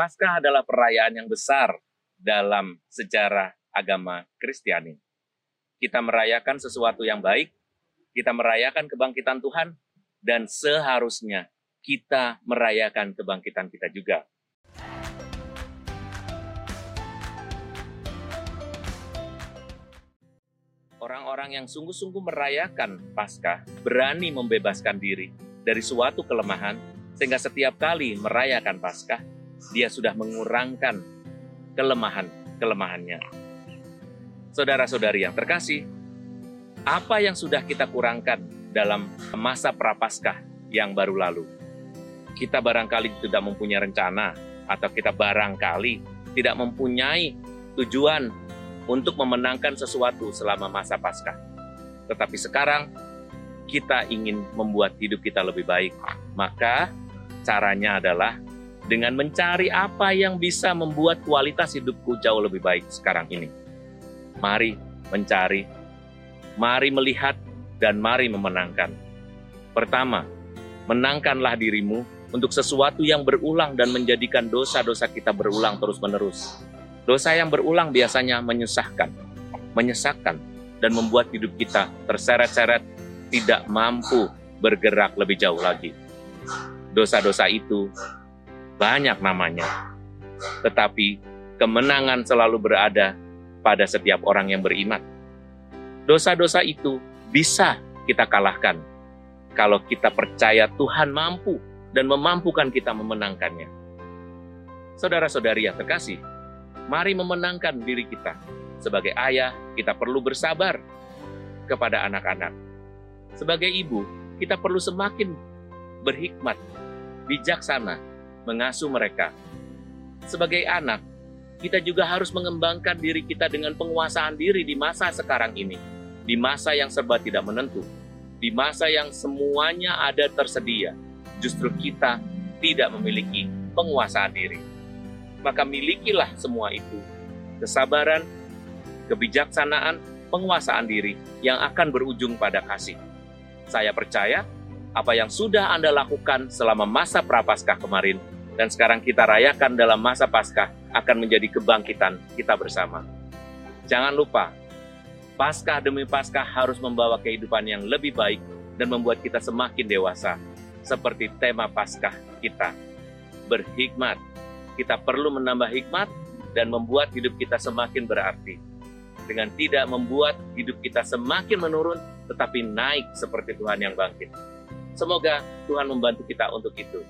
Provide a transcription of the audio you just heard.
Paskah adalah perayaan yang besar dalam sejarah agama Kristiani. Kita merayakan sesuatu yang baik, kita merayakan kebangkitan Tuhan, dan seharusnya kita merayakan kebangkitan kita juga. Orang-orang yang sungguh-sungguh merayakan Paskah berani membebaskan diri dari suatu kelemahan, sehingga setiap kali merayakan Paskah, dia sudah mengurangkan kelemahan-kelemahannya. Saudara-saudari yang terkasih, apa yang sudah kita kurangkan dalam masa prapaskah yang baru lalu? Kita barangkali tidak mempunyai rencana, atau kita barangkali tidak mempunyai tujuan untuk memenangkan sesuatu selama masa Paskah. Tetapi sekarang kita ingin membuat hidup kita lebih baik. Maka caranya adalah dengan mencari apa yang bisa membuat kualitas hidupku jauh lebih baik sekarang ini. Mari mencari, mari melihat, dan mari memenangkan. Pertama, menangkanlah dirimu untuk sesuatu yang berulang dan menjadikan dosa-dosa kita berulang terus-menerus. Dosa yang berulang biasanya menyusahkan, menyesakkan, dan membuat hidup kita terseret-seret tidak mampu bergerak lebih jauh lagi. Dosa-dosa itu banyak namanya, tetapi kemenangan selalu berada pada setiap orang yang beriman. Dosa-dosa itu bisa kita kalahkan kalau kita percaya Tuhan mampu dan memampukan kita memenangkannya. Saudara-saudari yang terkasih, mari memenangkan diri kita. Sebagai ayah, kita perlu bersabar kepada anak-anak. Sebagai ibu, kita perlu semakin berhikmat, bijaksana, mengasuh mereka. Sebagai anak, kita juga harus mengembangkan diri kita dengan penguasaan diri di masa sekarang ini, di masa yang serba tidak menentu, di masa yang semuanya ada tersedia. Justru kita tidak memiliki penguasaan diri maka milikilah semua itu. Kesabaran, kebijaksanaan, penguasaan diri yang akan berujung pada kasih. Saya percaya apa yang sudah Anda lakukan selama masa prapaskah kemarin dan sekarang kita rayakan dalam masa Paskah akan menjadi kebangkitan kita bersama. Jangan lupa, Paskah demi Paskah harus membawa kehidupan yang lebih baik dan membuat kita semakin dewasa, seperti tema Paskah kita. Berhikmat, kita perlu menambah hikmat dan membuat hidup kita semakin berarti. Dengan tidak membuat hidup kita semakin menurun, tetapi naik seperti Tuhan yang bangkit. Semoga Tuhan membantu kita untuk itu.